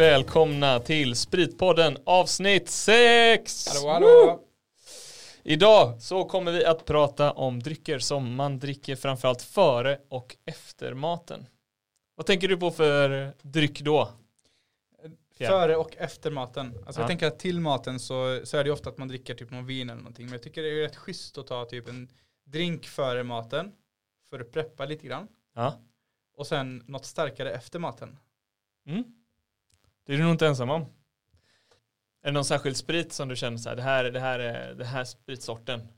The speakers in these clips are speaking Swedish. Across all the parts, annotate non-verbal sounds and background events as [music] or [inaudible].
Välkomna till Spritpodden avsnitt 6! Hallå, hallå. Idag så kommer vi att prata om drycker som man dricker framförallt före och efter maten. Vad tänker du på för dryck då? Ja. Före och efter maten. Alltså Ja. jag tänker att till maten så, så är det ofta att man dricker typ någon vin eller någonting. Men jag tycker det är rätt schysst att ta typ en drink före maten. För att preppa lite grann. Ja. Och sen något starkare efter maten. Mm. Det är du nog inte ensam om. Är det någon särskild sprit som du känner så här, det här, det här är det här spritsorten.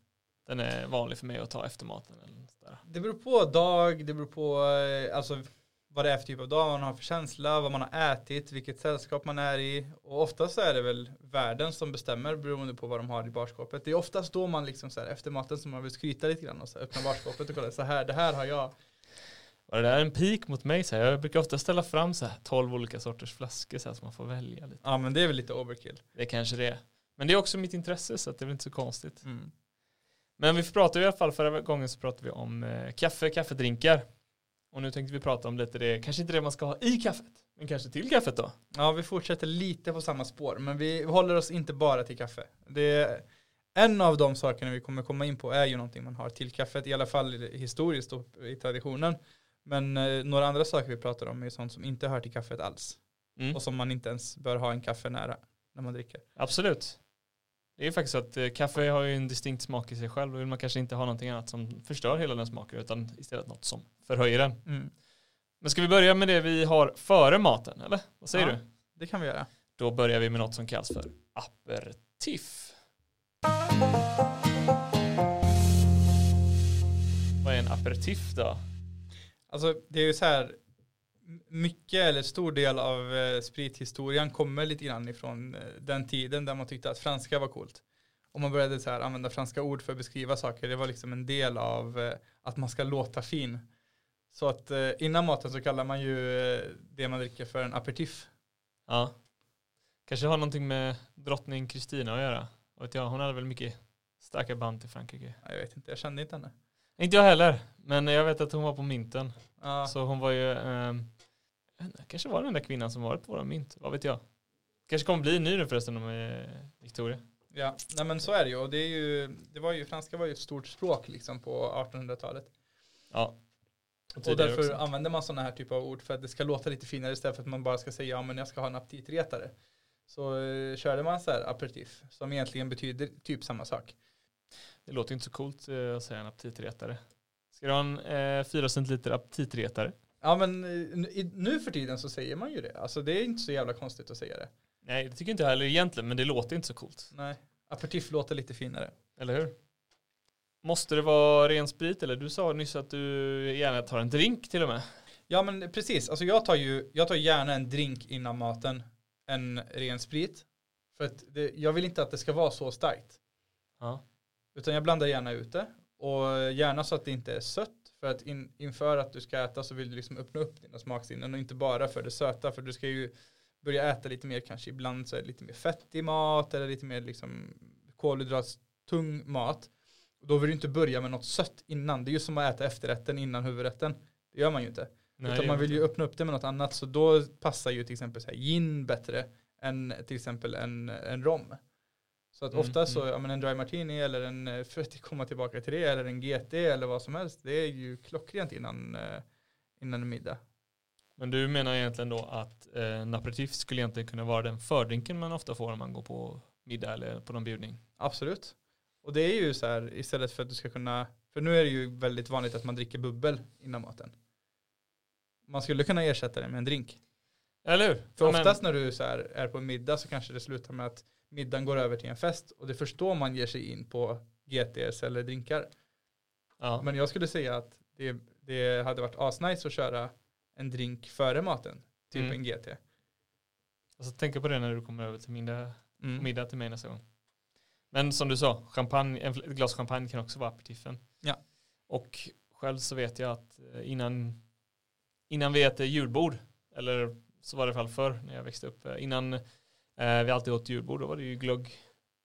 Den är vanlig för mig att ta efter maten. Eller så. Det beror på dag, det beror på eh, alltså, vad det är för typ av dag man har för känsla, vad man har ätit, vilket sällskap man är i. Och oftast så är det väl världen som bestämmer beroende på vad de har i barskåpet. Det är oftast då man liksom så här, efter maten som man vill skryta lite grann och så här, öppna barskåpet och kolla så här, det här har jag. Var det där en pik mot mig? Så här, jag brukar ofta ställa fram så här 12 olika sorters flaskor så här så man får välja lite. Ja men det är väl lite overkill. Det kanske det är. Men det är också mitt intresse så att det är väl inte så konstigt. Mm. Men vi pratade i alla fall förra gången så pratade vi om eh, kaffe, kaffedrinkar. Och nu tänkte vi prata om lite det, kanske inte det man ska ha i kaffet, men kanske till kaffet då. Ja, vi fortsätter lite på samma spår, men vi håller oss inte bara till kaffe. Det är, en av de sakerna vi kommer komma in på är ju någonting man har till kaffet, i alla fall historiskt och i traditionen. Men eh, några andra saker vi pratar om är sånt som inte hör till kaffet alls. Mm. Och som man inte ens bör ha en kaffe nära när man dricker. Absolut. Det är faktiskt så att eh, kaffe har ju en distinkt smak i sig själv och vill man kanske inte ha någonting annat som förstör hela den smaken utan istället något som förhöjer den. Mm. Men ska vi börja med det vi har före maten eller? Vad säger Ja. du? Det kan vi göra. Då börjar vi med något som kallas för aperitif. Vad är en aperitif då? Alltså det är ju så här, mycket eller stor del av eh, sprithistorien kommer lite grann ifrån eh, den tiden där man tyckte att franska var coolt. Och man började så här använda franska ord för att beskriva saker. Det var liksom en del av eh, att man ska låta fin. Så att eh, innan maten så kallar man ju eh, det man dricker för en aperitif. Ja. Kanske har någonting med drottning Kristina att göra. Och jag, hon hade väl mycket starka band till Frankrike. Ja, Jag vet inte, jag kände inte henne. Inte jag heller, men jag vet att hon var på mynten. Ja, Så hon var ju, inte, kanske var den där kvinnan som varit på våra mynt, vad vet jag. Kanske kommer bli ny nu förresten om eh, Victoria. ja. Nej men så är det ju. Och det, är ju, det var ju, franska var ju ett stort språk liksom på 1800-talet. Ja. Och tidigare därför också. använder man sådana här typer av ord för att det ska låta lite finare istället för att man bara ska säga ja men jag ska ha en aptitretare. Så eh, körde man så här aperitif som egentligen betyder typ samma sak. Det låter inte så coolt eh, att säga en aptitretare. Ska du ha en eh, 4 centiliter aptitretare? Ja men eh, nu för tiden så säger man ju det. Alltså det är inte så jävla konstigt att säga det. Nej, det tycker inte jag heller egentligen, men det låter inte så coolt. Nej, aperitif låter lite finare. Eller hur? Måste det vara ren sprit eller? Du sa nyss att du gärna tar en drink till och med. Ja men precis, alltså jag tar ju jag tar gärna en drink innan maten än ren sprit. För att det, jag vill inte att det ska vara så starkt. Ja. Utan jag blandar gärna ut det. Och gärna så att det inte är sött. För att in, inför att du ska äta så vill du liksom öppna upp dina smaksinnen. Och inte bara för det söta. För du ska ju börja äta lite mer kanske. Ibland så är det lite mer fettig mat. Eller lite mer liksom kolhydratstung mat. Och då vill du inte börja med något sött innan. Det är ju som att äta efterrätten innan huvudrätten. Det gör man ju inte. Nej, Utan man vill ju öppna upp det med något annat. Så då passar ju till exempel så här gin bättre än till exempel en, en rom. Så att Mm, ofta så, mm. ja, men en dry martini eller en, eh, för att komma tillbaka till det, eller en GT eller vad som helst. Det är ju klockrent innan, eh, innan en middag. Men du menar egentligen då att eh, en aperitif skulle egentligen kunna vara den fördrinken man ofta får om man går på middag eller på någon bjudning. Absolut. Och det är ju så här istället för att du ska kunna, för nu är det ju väldigt vanligt att man dricker bubbel innan maten. Man skulle kunna ersätta det med en drink. Eller hur? För Ja, men- oftast när du så här är på middag så kanske det slutar med att middagen går över till en fest och det förstår man ger sig in på GTS eller drinkar. ja. Men jag skulle säga att det, det hade varit asnice att köra en drink före maten, typ Mm. en GT. Alltså tänka på det när du kommer över till middag, Mm. middag till mig nästa gång. Men som du sa, champagne, ett glas champagne kan också vara aperitifen. Ja. Och själv så vet jag att eh, innan, innan vi äter julbord, eller så var det i alla fall förr när jag växte upp, eh, innan vi alltid åt julbord, då var det ju glögg.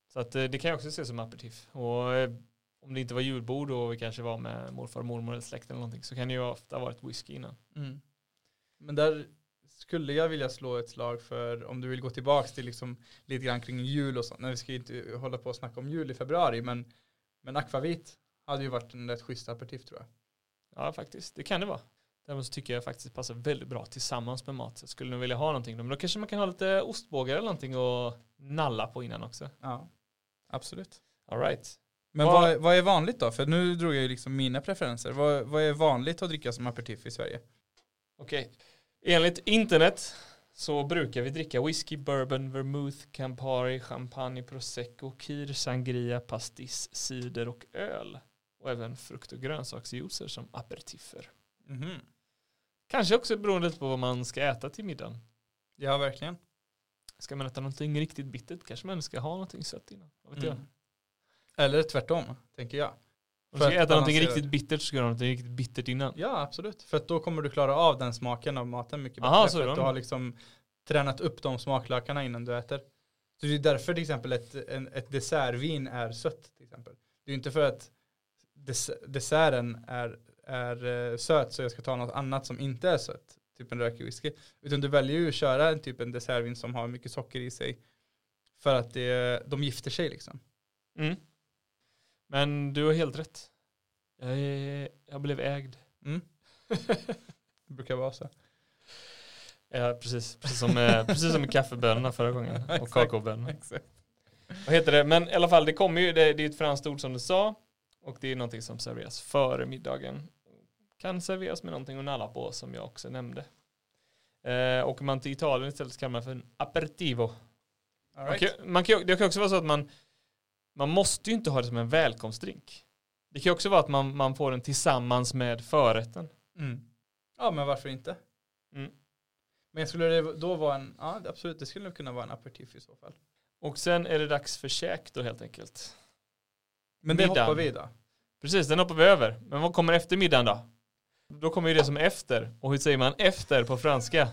Så att eh, det kan jag också se som aperitif. Och eh, om det inte var julbord och vi kanske var med morfar och mormor eller släkt eller någonting så kan det ju ofta ha varit whisky innan. Mm. Men där skulle jag vilja slå ett slag för om du vill gå tillbaka till liksom lite grann kring jul och sånt. Nej, vi ska ju inte hålla på och snacka om jul i februari men, men akvavit hade ju varit en rätt schysst aperitif tror jag. Ja, faktiskt. Det kan det vara. Däremot så tycker jag faktiskt passar väldigt bra tillsammans med mat. Så jag skulle nog vilja ha någonting. Men då kanske man kan ha lite ostbågar eller någonting och nalla på innan också. Ja, absolut. All right. Men Vad- vad, vad är vanligt då? För nu drog jag ju liksom mina preferenser. Vad, vad är vanligt att dricka som aperitif i Sverige? Okej. Enligt internet så brukar vi dricka whisky, bourbon, vermouth, campari, champagne, prosecco, kir, sangria, pastis, cider och öl. Och även frukt och grönsaksjuicer som aperitiffer. Mhm. Kanske också beroende på vad man ska äta till middagen. Ja, verkligen. Ska man äta någonting riktigt bittert kanske man ska ha någonting sött innan. Vad vet jag. Mm. Eller tvärtom, tänker jag. Om du ska äta någonting riktigt bittert så ska du ha någonting riktigt bittert innan. Ja, absolut. För att då kommer du klara av den smaken av maten mycket bättre. Aha, så är för att du har liksom tränat upp de smaklökarna innan du äter. Så det är därför till exempel ett, en, ett dessertvin är sött. Till exempel. Det är ju inte för att des, desserten är, är eh, söt så jag ska ta något annat som inte är sött. Typ en rökig whisky. Utan du väljer ju att köra en typ en dessertvin som har mycket socker i sig. För att det, de gifter sig liksom. Mm. Men du har helt rätt. Jag, är, jag blev ägd. Mm. [laughs] Det brukar vara så. Ja, precis. Precis som, med, precis som med kaffebönorna förra gången. [laughs] Och kakaobönorna. Vad heter det? Men i alla fall, det kommer ju, det, det är ett franskt ord som du sa. Och det är någonting som serveras före middagen. Kan serveras med någonting att nalla på som jag också nämnde. Eh, åker man till Italien istället så kallar man för en aperitivo. All Man right. kan, man kan, det kan också vara så att man, man måste ju inte ha det som en välkomstdrink. Det kan också vara att man, man får den tillsammans med förrätten. Mm. Ja, men varför inte? Mm. Men skulle det då vara en, ja absolut, det skulle kunna vara en aperitif i så fall. Och sen är det dags för käk då helt enkelt. Men det Middagen. hoppar vi då. Precis, den hoppar vi över. Men vad kommer efter middagen då? Då kommer ju det som är efter. Och hur säger man efter på franska?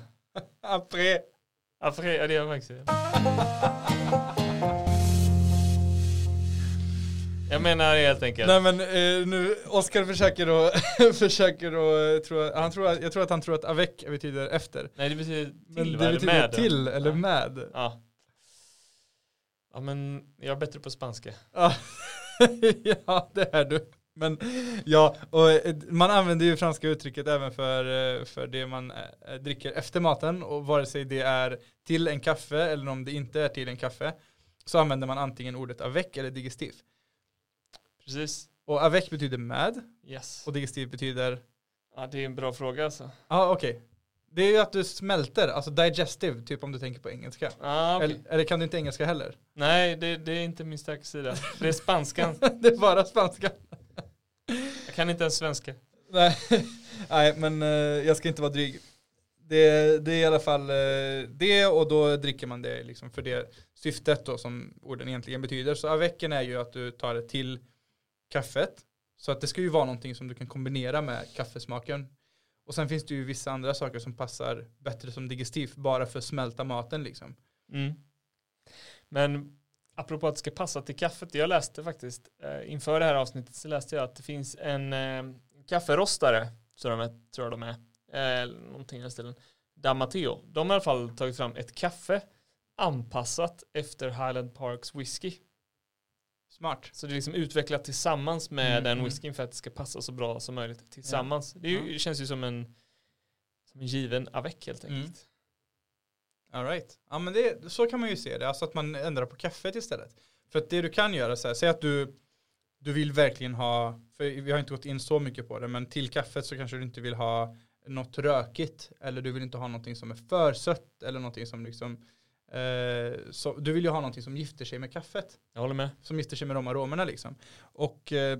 Après. Après, ja det man faktiskt. Jag menar helt enkelt. Nej men eh, nu, Oskar försöker då, [laughs] försöker då, eh, tror, han tror, att- jag tror att han tror att avec betyder efter. Nej det betyder till, Men det betyder med. till eller Ja. med. Ja. Ja men jag är bättre på spanska. [laughs] Ja det är du. Men ja, och eh, man använder ju franska uttrycket även för, eh, för det man eh, dricker efter maten och vare sig det är till en kaffe eller om det inte är till en kaffe så använder man antingen ordet avec eller digestif. Precis. Och avec betyder med Yes. och digestiv betyder, Ja det är en bra fråga alltså. ja okej. Det är ju att du smälter, alltså digestive, typ om du tänker på engelska. Ah, okej. Eller, eller kan du inte engelska heller? Nej det, det är inte min starka sida. Det är spanskan. [laughs] det är bara spanska. Jag kan inte ens svenska. Nej, [laughs] nej men eh, jag ska inte vara dryg. Det, det är i alla fall eh, det och då dricker man det liksom för det syftet då som orden egentligen betyder. Så avecken är ju att du tar det till kaffet. Så att det ska ju vara någonting som du kan kombinera med kaffesmaken. Och sen finns det ju vissa andra saker som passar bättre som digestiv bara för att smälta maten liksom. Mm. Men apropå att det ska passa till kaffet, jag läste faktiskt eh, inför det här avsnittet så läste jag att det finns en eh, kafferostare, så de är, tror jag de är, eh, någonting i den stilen, Damateo. De har i alla fall tagit fram ett kaffe anpassat efter Highland Parks whisky. Smart. Så det är liksom utvecklat tillsammans med Mm, den mm. whiskyn för att det ska passa så bra som möjligt tillsammans. Det är ju, Ja. känns ju som en, som en given avec helt Mm. All right. Ja men det, så kan man ju se det, alltså att man ändrar på kaffet istället. För att det du kan göra så här, säg att du, du vill verkligen ha, för vi har inte gått in så mycket på det, men till kaffet så kanske du inte vill ha något rökigt, eller du vill inte ha någonting som är för sött, eller någonting som liksom, eh, så, du vill ju ha någonting som gifter sig med kaffet, Jag håller med. som gifter sig med de aromerna liksom. Och, eh,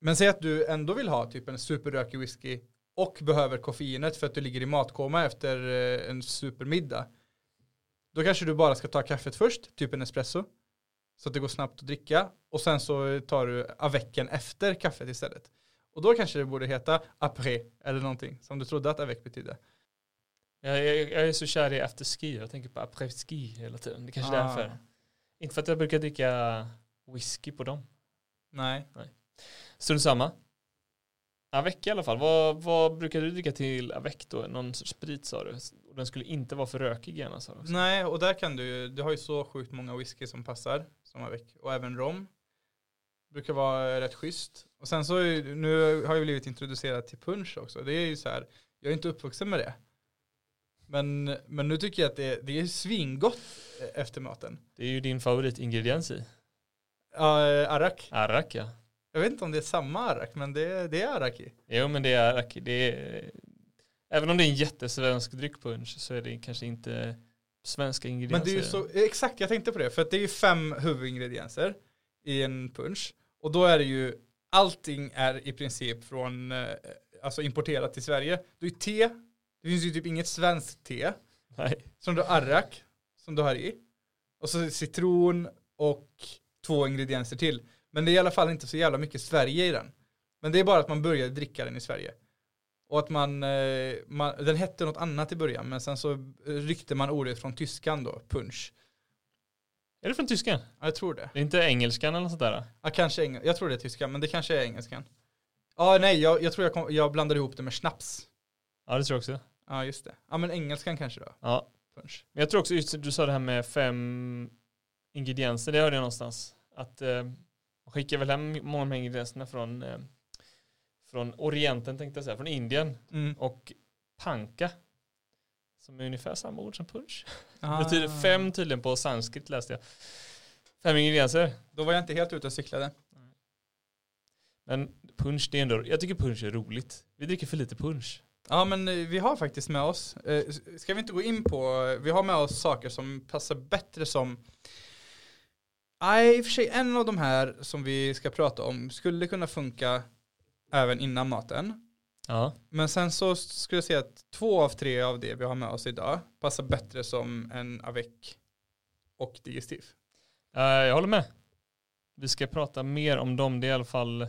men säg att du ändå vill ha typ en superrökig whisky och behöver koffeinet för att du ligger i matkoma efter eh, en supermiddag. Då kanske du bara ska ta kaffet först, typ en espresso. Så att det går snabbt att dricka. Och sen så tar du avecen efter kaffet istället. Och då kanske det borde heta après eller någonting som du trodde att avec betydde. Jag, jag, jag är så kär i afterski, jag tänker på après ski hela tiden. Det kanske är Ah. därför. Inte för att jag brukar dricka whisky på dem. Nej. Strunt samma. Avec i alla fall. Vad, vad brukar du dricka till avec då? Någon sorts sprit sa du? Och den skulle inte vara för rökig gärna du också. Nej, och där kan du ju, du har ju så sjukt många whisky som passar avec. Och även rom. Brukar vara rätt schysst. Och sen så, ju- nu har jag blivit introducerad till punch också. Det är ju så här, jag är inte uppvuxen med det. Men, men nu tycker jag att det, det är svingott efter maten. Det är ju din favoritingrediens i. Ja, eh, arak. Arrak ja. Jag vet inte om det är samma arak, men det, det är arak i. Jo men det är arrak. Det är, även om det är en jättesvensk dryckpunch så är det kanske inte svenska Men ingredienser. det är ju så, exakt jag tänkte på det, för att det är ju fem huvudingredienser i en punch. Och då är det ju, allting är i princip från, eh, alltså importerat till Sverige. Det är ju te, det finns ju typ inget svenskt te. Nej. Som du har arrak, som du har i. Och så citron och två ingredienser till. Men det är i alla fall inte så jävla mycket Sverige i den. Men det är bara att man började dricka den i Sverige. Och att man, eh, man den hette något annat i början, men sen så ryckte man ordet från tyskan då, punch. Är det från tyskan? Ja, jag tror det. Det är inte engelskan eller något sånt där? Ja, kanske eng- jag tror det är tyskan, men det kanske är engelskan. Ja, nej, jag, jag tror jag, kom, jag blandade ihop det med snaps. Ja det tror jag också. Ja, just det. Ja, men engelskan kanske då, Ja. punch. Men jag tror också, just du sa det här med fem ingredienser, det hörde jag någonstans. Att eh, man skickar väl hem många av ingredienserna från, eh, från Orienten tänkte jag säga, från Indien. Mm. Och panka, som är ungefär samma ord som punch. Ah. Det betyder fem tydligen på sanskrit läste jag. Fem ingredienser. Då var jag inte helt ute och cyklade. Men punch, det är ändå, jag tycker punch är roligt. Vi dricker för lite punch. Ja men eh, vi har faktiskt med oss, eh, ska vi inte gå in på, vi har med oss saker som passar bättre som Nej, i och för sig en av de här som vi ska prata om skulle kunna funka även innan maten. Ja. Men sen så skulle jag säga att två av tre av det vi har med oss idag passar bättre som en avec och digestiv. Eh, jag håller med. Vi ska prata mer om dem, det är i alla fall,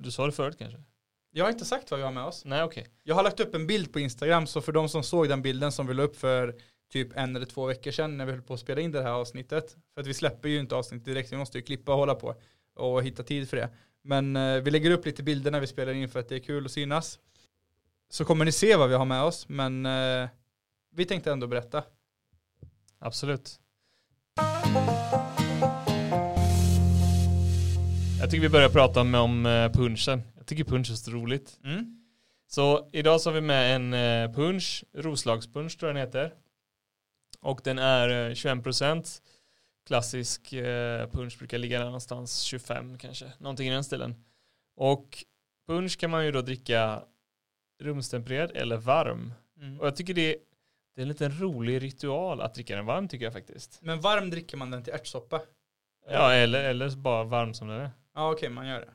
du sa det förut kanske? Jag har inte sagt vad vi har med oss. Nej okej. Jag har lagt upp en bild på Instagram så för de som såg den bilden som vi la upp för typ en eller två veckor sedan när vi höll på att spela in det här avsnittet. För att vi släpper ju inte avsnitt direkt, vi måste ju klippa och hålla på och hitta tid för det. Men eh, vi lägger upp lite bilder när vi spelar in för att det är kul att synas. Så kommer ni se vad vi har med oss, men eh, vi tänkte ändå berätta. Absolut. Jag tycker vi börjar prata om, om eh, punchen. Jag tycker punch är så roligt. Så idag så har vi med en eh, punch, Roslagspunch tror jag den heter. Och den är eh, 21%. Klassisk eh, punch brukar ligga någonstans 25 kanske, någonting i den stilen. Och punch kan man ju då dricka rumstempererad eller varm. Och jag tycker det, det är en liten rolig ritual att dricka den varm tycker jag faktiskt. Men varm dricker man den till ärtsoppa? Ja, eller, eller bara varm som den är. Ja okej, man gör det.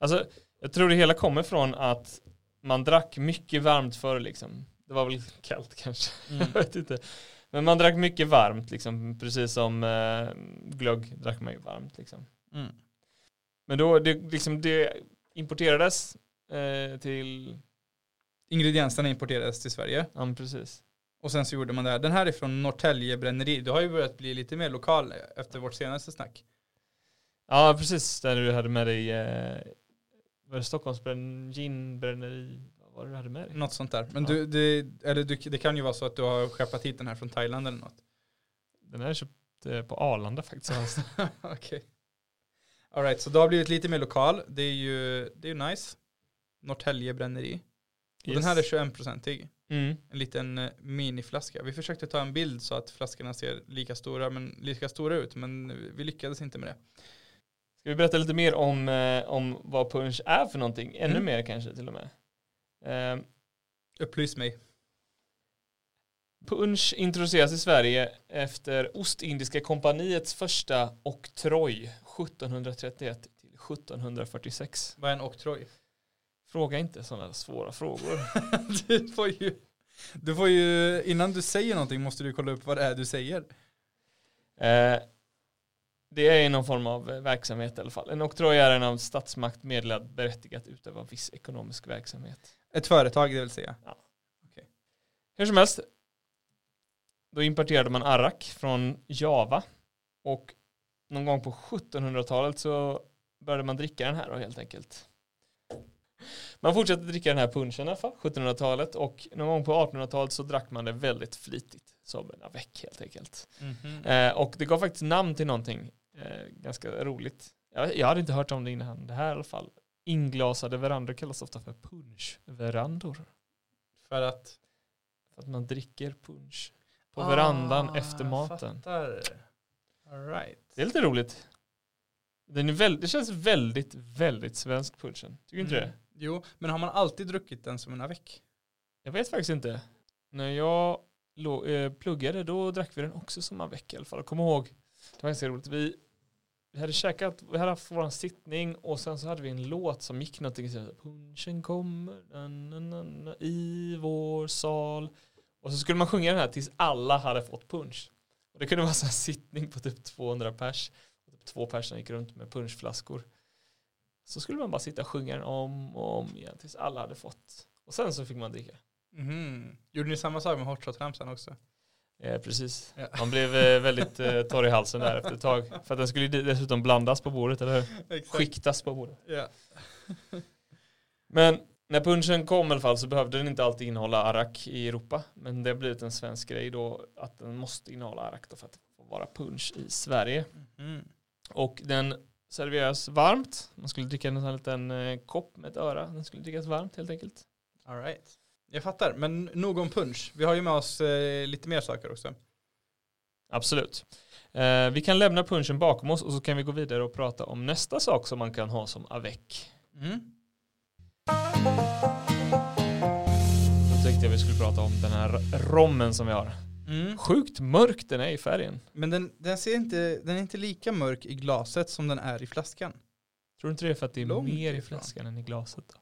Alltså, jag tror det hela kommer från att man drack mycket varmt förr liksom. Det var väl kallt kanske, Mm. [laughs] jag vet inte. Men man drack mycket varmt liksom, precis som eh, glögg drack man ju varmt liksom. Mm. Men då, det, liksom, det importerades eh, till, Ingredienserna importerades till Sverige. ja men precis. Och sen så gjorde man det här. Den här är från Norrtälje bränneri. Du har ju börjat bli lite mer lokal efter vårt senaste snack. Ja precis, där du hade med dig, eh, var det Stockholms bränn, ginbränneri, vad var det du hade med dig? Något sånt där. Men Ja. du, det, eller du, det kan ju vara så att du har skeppat hit den här från Thailand eller något. Den här är köpt eh, på Arlanda faktiskt. [laughs] Okej. Alright, så du har blivit lite mer lokal. Det är ju det är ju nice. Norrtälje bränneri. Och den här är 21-procentig. Mm. En liten eh, miniflaska. Vi försökte ta en bild så att flaskorna ser lika stora, men, lika stora ut, men vi lyckades inte med det. Ska vi berätta lite mer om, eh, om vad punch är för någonting? Ännu Mm. mer kanske till och med. Eh, Upplys mig. punch introduceras i Sverige efter Ostindiska kompaniets första oktroj 1731 till 1746. Vad är en oktroj? Fråga inte sådana svåra frågor. [laughs] du får ju, du får ju, innan du säger någonting måste du kolla upp vad det är du säger. Eh, det är någon form av verksamhet i alla fall. En oktroj är en av statsmakt meddelad berättigat utöva viss ekonomisk verksamhet. Ett företag det vill säga. Hur som helst, då importerade man arrak från Java och någon gång på 1700-talet så började man dricka den här då helt enkelt. man fortsatte dricka den här punchen i alla fall, 1700-talet och någon gång på 1800-talet så drack man det väldigt flitigt som en avec helt enkelt. Mhm. Eh, och det gav faktiskt namn till någonting eh, ganska roligt. Jag, jag hade inte hört om det innan det här i alla fall. Inglasade verandor kallas ofta för punschverandor. För att För att man dricker punsch på verandan Ah, efter jag maten. All right. Det är lite roligt. Den är väl, det känns väldigt, väldigt svensk punchen. Tycker inte Mm. det? Jo, men har man alltid druckit den som en avec? Jag vet faktiskt inte. När jag lå, eh, pluggade då drack vi den också som avec i alla fall. Kom ihåg, det var ganska roligt. Vi, vi hade käkat, vi hade haft vår sittning och sen så hade vi en låt som gick någonting så här, Punchen kommer na, na, na, na, i vår sal. Och så skulle man sjunga den här tills alla hade fått punch. Och det kunde vara så här sittning på typ 200 pers. Och typ två personer gick runt med punschflaskor. Så skulle man bara sitta och sjunga den om och om igen tills alla hade fått. Och sen så fick man dricka. Mm. Gjorde ni samma sak med hot shot ramsan också? Eh, precis. Ja. Man blev eh, väldigt eh, torr i halsen där efter ett tag. För att den skulle dessutom blandas på bordet, eller hur? Exakt. Skiktas på bordet. Ja. Men när punchen kom i alla fall så behövde den inte alltid innehålla arak i Europa. Men det har blivit en svensk grej då att den måste innehålla arak då för att vara punch i Sverige. Mhm. Och den serveras varmt. Man skulle dricka en sån liten eh, kopp med ett öra. Den skulle drickas varmt helt enkelt. All right. Jag fattar, men nog om punch. Vi har ju med oss eh, lite mer saker också. Absolut. Eh, vi kan lämna punchen bakom oss och så kan vi gå vidare och prata om nästa sak som man kan ha som avec. Mm. Då tänkte jag vi skulle prata om den här rommen som vi har. Mm. Sjukt mörk den är i färgen. Men den, den, ser inte, den är inte lika mörk i glaset som den är i flaskan. Tror du inte det är för att det är Långt mer i flaskan än i glaset? Då?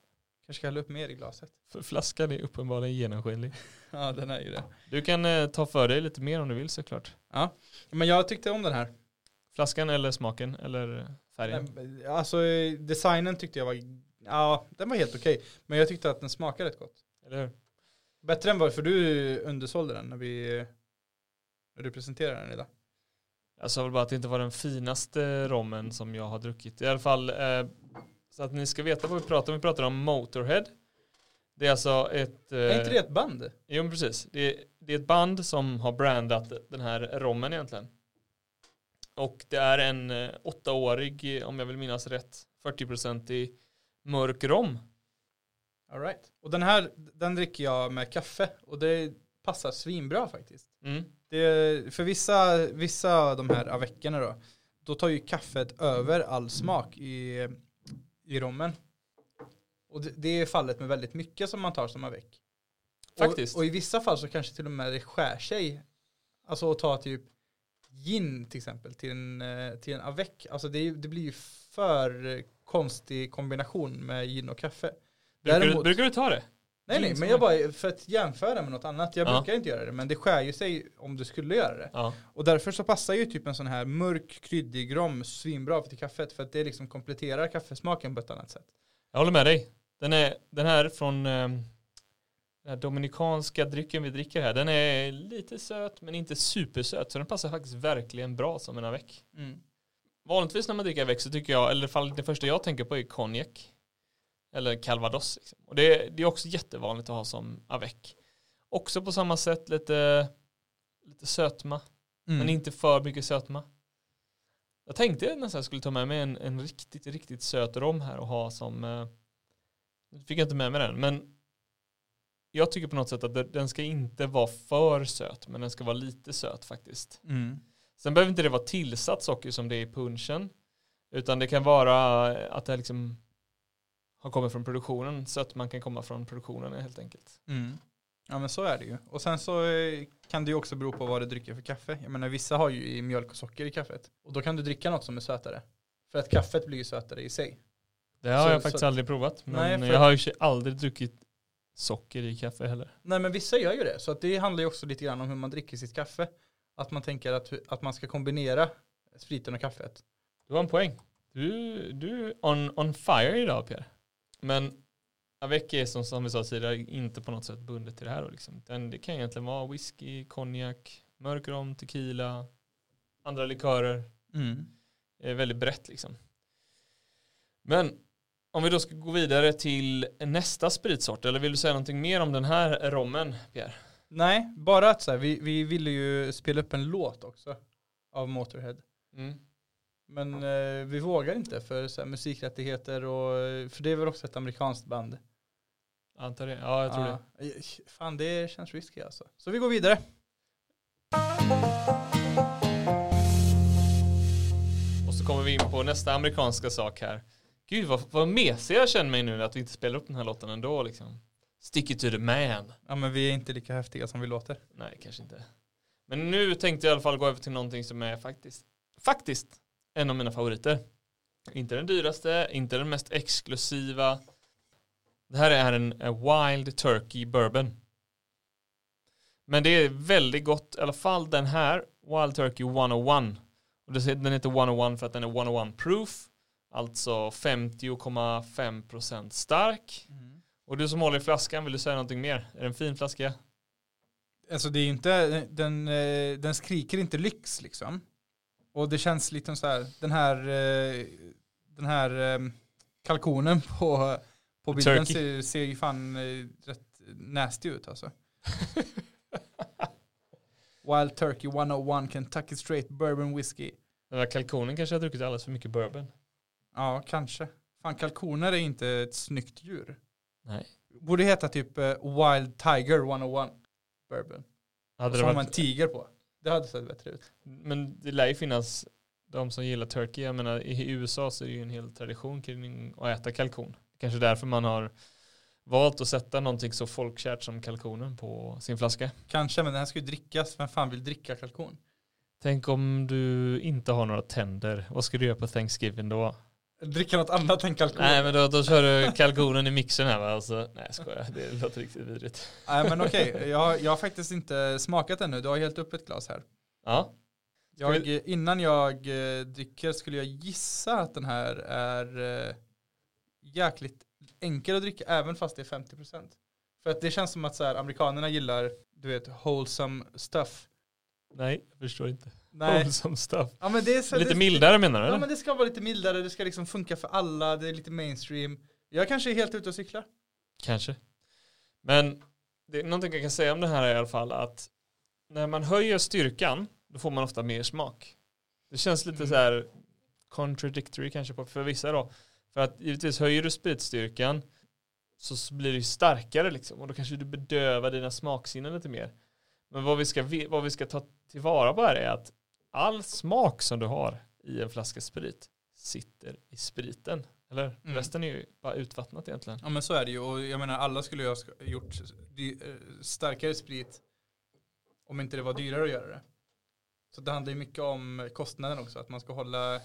Kanske ska hälla upp mer i glaset. För flaskan är uppenbarligen genomskinlig. [laughs] Ja, den är ju det. Du kan eh, ta för dig lite mer om du vill såklart. Men jag tyckte om den här. Flaskan eller smaken eller färgen. Den- Alltså eh, designen tyckte jag var, ja den var helt okej. Men jag tyckte att den smakade rätt gott. Eller hur? Bättre än vad, för du undersålde den när vi, när du presenterade den idag. Jag sa väl bara att det inte var den finaste rommen som jag har druckit. I alla fall eh, så att ni ska veta vad vi pratar om. Vi pratar om Motorhead. Det är alltså ett... Eh, Är inte det ett band? Jo men precis. Det är, det är ett band som har brandat den här rommen egentligen. Och det är en eh, åttaårig, om jag vill minnas rätt, 40-procentig mörk rom. All right. Och den här, den dricker jag med kaffe. Och det passar svinbra faktiskt. Mm. Det, för vissa, vissa av de här aveckorna då, då tar ju kaffet över all smak i, i rommen. Och det, det är fallet med väldigt mycket som man tar som avec. Faktiskt. Och, och i vissa fall så kanske till och med det skär sig. Alltså att ta typ gin till exempel till en, eh, till en avec. Alltså det, det blir ju för konstig kombination med gin och kaffe. Brukar, du, Däremot- brukar du ta det? Nej nej, men jag bara för att jämföra med något annat. Jag Ja. brukar inte göra det, men det skär ju sig om du skulle göra det. Ja. Och därför så passar ju typ en sån här mörk kryddig rom svinbra till kaffet för att det liksom kompletterar kaffesmaken på ett annat sätt. Jag håller med dig. Den, är, den här från eh, den här dominikanska drycken vi dricker här, den är lite söt men inte supersöt. Så den passar faktiskt verkligen bra som en avec. Vanligtvis när man dricker avec så tycker jag, eller i alla fall det första jag tänker på är konjak. Eller calvados. Liksom. Och det, det är också jättevanligt att ha som avec. Också på samma sätt lite, lite sötma. Mm. Men inte för mycket sötma. Jag tänkte nästan att jag skulle ta med mig en, en riktigt, riktigt söt rom här och ha som eh, nu fick jag inte med mig den, men jag tycker på något sätt att den ska inte vara för söt, men den ska vara lite söt faktiskt. Mm. Sen behöver inte det vara tillsatt socker som det är i punchen, utan det kan vara att det liksom har kommit från produktionen, så att man kan komma från produktionen helt enkelt. Mm. Ja men så är det ju. Och sen så eh, kan det ju också bero på vad du dricker för kaffe. Jag menar vissa har ju mjölk och socker i kaffet. Och då kan du dricka något som är sötare. För att kaffet blir ju sötare i sig. Det har Så- jag faktiskt så- aldrig provat, men Nej, jag har ju aldrig druckit socker i kaffe heller. Nej men vissa gör ju det. Så att det handlar ju också lite grann om hur man dricker sitt kaffe. Att man tänker att, att man ska kombinera spriten och kaffet. Du har en poäng. Du, du är on, on fire idag Pierre. Men Avec är som, som vi sa tidigare inte på något sätt bundet till det här. Liksom. Den, det kan egentligen vara whisky, konjak, mörk rom, tequila, andra likörer. Mm. Det är väldigt brett liksom. Men Om vi då ska gå vidare till nästa spritsort, eller vill du säga någonting mer om den här rommen, Pierre? Nej, bara att så här, vi, vi ville ju spela upp en låt också av Motorhead. Mm. Men eh, vi vågar inte för så här, musikrättigheter och, för det är väl också ett amerikanskt band. Antar det? Ja, jag tror det. det. Fan, det känns risky alltså. Så vi går vidare. Och så kommer vi in på nästa amerikanska sak här. Gud vad, vad mesig jag känner mig nu att vi inte spelar upp den här låten ändå liksom. Stick it to the man. Ja, men vi är inte lika häftiga som vi låter. Nej, kanske inte. Men nu tänkte jag i alla fall gå över till någonting som är faktiskt, faktiskt en av mina favoriter. Inte den dyraste, inte den mest exklusiva. Det här är en, Wild Turkey Bourbon. Men det är väldigt gott, i alla fall den här Wild Turkey 101. Och den heter 101 för att den är 101 proof. Alltså 50,5% stark. Mm. Och du som håller i flaskan, vill du säga någonting mer? Är det en fin flaska? Alltså det är inte, den, eh, den skriker inte lyx liksom. Och det känns lite så här, den här, eh, den här eh, kalkonen på, på bilden ser, ser ju fan rätt nasty ut alltså. [laughs] Wild Turkey 101 Kentucky Straight Bourbon Whiskey. Den där kalkonen kanske har druckit alldeles för mycket bourbon. Ja, kanske. Fan, kalkoner är inte ett snyggt djur. Nej. Borde heta typ Wild Tiger 101 Bourbon. Hade det som varit... en tiger på. Det hade sett bättre ut. Men det lär ju finnas de som gillar turkey. Jag menar i USA så är det ju en hel tradition kring att äta kalkon. Kanske därför man har valt att sätta någonting så folkkärt som kalkonen på sin flaska. Kanske, men den här ska ju drickas. Vem fan vill dricka kalkon? Tänk om du inte har några tänder. Vad ska du göra på Thanksgiving då? Dricka något annat än kalkon. Nej men då, då kör du kalkonen i mixen här va? Alltså, nej jag skojar, det låter riktigt vidrigt. Nej men okej, okay. jag, jag har faktiskt inte smakat ännu. Du har helt upp ett glas här. Ja. Jag, innan jag eh, dricker skulle jag gissa att den här är eh, jäkligt enkel att dricka även fast det är 50%. För att det känns som att så här, amerikanerna gillar, du vet, wholesome stuff. Nej, jag förstår inte. Nej. Wholesome stuff. Ja, men det är så, lite det, mildare menar du? Ja men det ska vara lite mildare, det ska liksom funka för alla, det är lite mainstream. Jag kanske är helt ute och cyklar. Kanske. Men det är någonting jag kan säga om det här är i alla fall att när man höjer styrkan då får man ofta mer smak. Det känns lite mm. så här contradictory kanske på, för vissa då. För att givetvis höjer du spritstyrkan så blir det ju starkare liksom och då kanske du bedövar dina smaksinnen lite mer. Men vad vi ska, vad vi ska ta tillvara på här är att all smak som du har i en flaska sprit sitter i spriten. Eller mm. resten är ju bara utvattnat egentligen. Ja men så är det ju och jag menar alla skulle ju ha gjort eh, starkare sprit om inte det var dyrare att göra det. Så det handlar ju mycket om kostnaden också, att man ska hålla,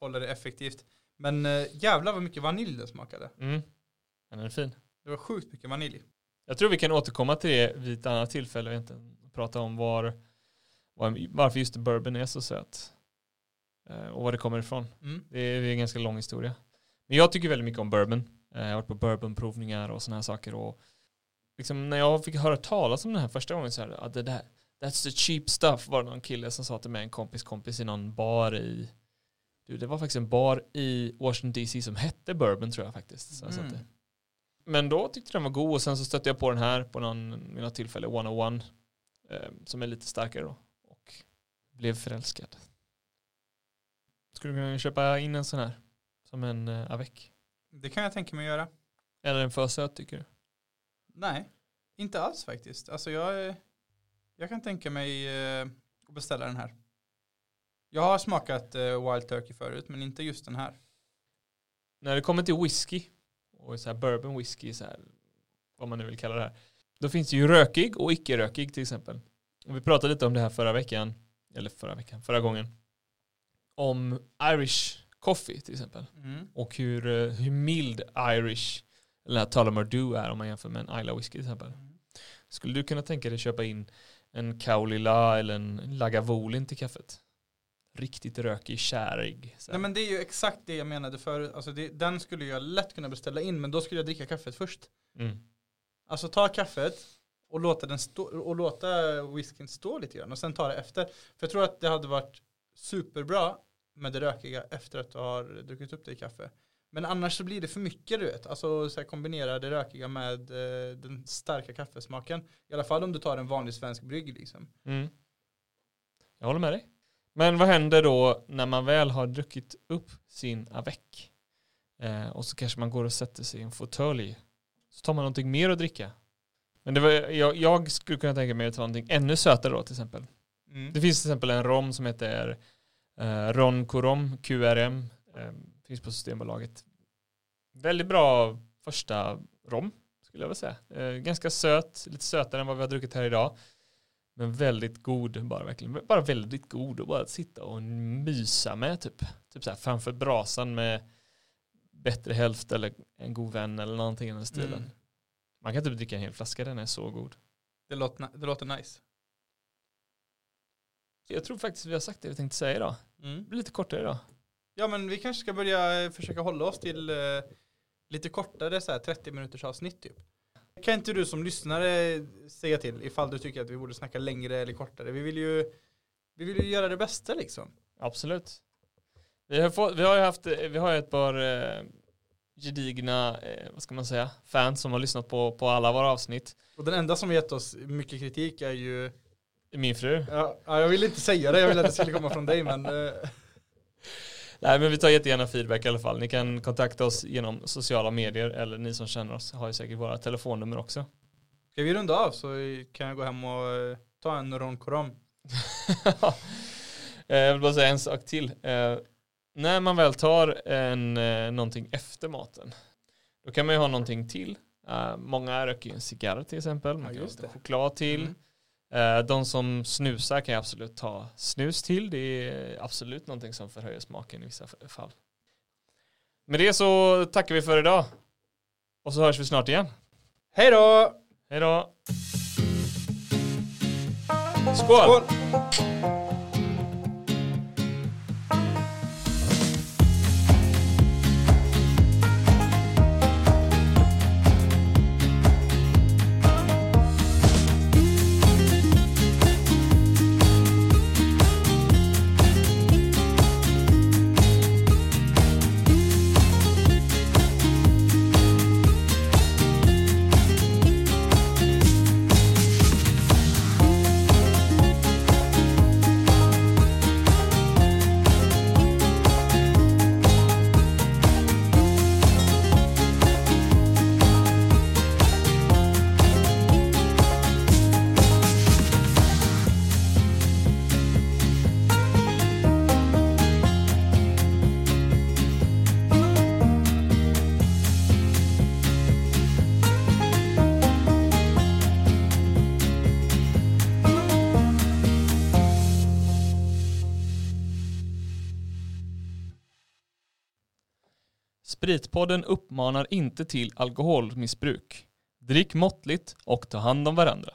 hålla det effektivt. Men äh, jävlar vad mycket vanilj det smakade. Mm. Den är fin. Det var sjukt mycket vanilj. Jag tror vi kan återkomma till det vid ett annat tillfälle egentligen. Prata om var varför just bourbon är så söt. Eh, och var det kommer ifrån. Mm. Det är en ganska lång historia. Men jag tycker väldigt mycket om bourbon. Eh, jag har varit på bourbonprovningar och sådana här saker. Och liksom när jag fick höra talas om den här första gången så här, att det där, that's the cheap stuff var det någon kille som sa till mig, en kompis kompis i någon bar i du, det var faktiskt en bar i Washington DC som hette Bourbon tror jag faktiskt. Så jag mm. Men då tyckte den var god och sen så stötte jag på den här på någon, vid något tillfälle, 101. Eh, som är lite starkare då. Blev förälskad. Skulle du kunna köpa in en sån här? Som en eh, avec? Det kan jag tänka mig att göra. Eller en för söt tycker du? Nej, inte alls faktiskt. Alltså jag, jag kan tänka mig eh, att beställa den här. Jag har smakat eh, Wild Turkey förut, men inte just den här. När det kommer till whisky och så här bourbon whisky, så här, vad man nu vill kalla det här. Då finns det ju rökig och icke-rökig till exempel. Och vi pratade lite om det här förra veckan, eller förra veckan, förra gången. Om Irish coffee till exempel. Mm. Och hur, eh, hur mild Irish, eller Tullamore Dew är om man jämför med en Isla whisky till exempel. Mm. Skulle du kunna tänka dig att köpa in en Kaulila eller en Lagavulin till kaffet? riktigt rökig, kärig. Så. Nej men det är ju exakt det jag menade förut. Alltså det, den skulle jag lätt kunna beställa in men då skulle jag dricka kaffet först. Mm. Alltså ta kaffet och låta, den stå, och låta whiskyn stå lite grann och sen ta det efter. För jag tror att det hade varit superbra med det rökiga efter att du har druckit upp det i kaffe. Men annars så blir det för mycket du vet. Alltså så här, kombinera det rökiga med eh, den starka kaffesmaken. I alla fall om du tar en vanlig svensk brygg liksom. Mm. Jag håller med dig. Men vad händer då när man väl har druckit upp sin avec? Eh, och så kanske man går och sätter sig i en fåtölj. Så tar man någonting mer att dricka. Men det var, jag, jag skulle kunna tänka mig att ta någonting ännu sötare då till exempel. Mm. Det finns till exempel en rom som heter eh, Ron Corom, QRM. Eh, finns på Systembolaget. Väldigt bra första rom skulle jag vilja säga. Eh, ganska söt, lite sötare än vad vi har druckit här idag. Men väldigt god, bara verkligen. Bara väldigt god och bara att sitta och mysa med typ. Typ så här framför brasan med bättre hälft eller en god vän eller någonting i den stilen. Mm. Man kan typ dricka en hel flaska, den är så god. Det, låter, det låter nice. Jag tror faktiskt vi har sagt det vi tänkte säga idag. Mm. Det blir lite kortare idag. Ja men vi kanske ska börja eh, försöka hålla oss till eh, lite kortare så här 30 minuters avsnitt typ. Kan inte du som lyssnare säga till ifall du tycker att vi borde snacka längre eller kortare? Vi vill ju, vi vill ju göra det bästa liksom. Absolut. Vi har, fått, vi har ju haft, vi har ett par eh, gedigna, eh, vad ska man säga, fans som har lyssnat på, på alla våra avsnitt. Och den enda som gett oss mycket kritik är ju, Min fru. ja, ja, jag vill inte säga det, jag vill att det skulle komma från dig men eh, [laughs] Nej men vi tar jättegärna feedback i alla fall. Ni kan kontakta oss genom sociala medier eller ni som känner oss har ju säkert våra telefonnummer också. ska vi runda av så kan jag gå hem och eh, ta en Ron Corom. [laughs] Eh, jag vill bara säga en sak till. När man väl tar en, eh, någonting efter maten, då kan man ju ha någonting till. Eh, många röker ju en cigarr till exempel, man Ja, kan ha choklad till. Mm. Eh, de som snusar kan absolut ta snus till, det är absolut någonting som förhöjer smaken i vissa fall. Med det så tackar vi för idag. Och så hörs vi snart igen. Hej då! Hej då! Skål! Skål! Spritpodden uppmanar inte till alkoholmissbruk. Drick måttligt och ta hand om varandra.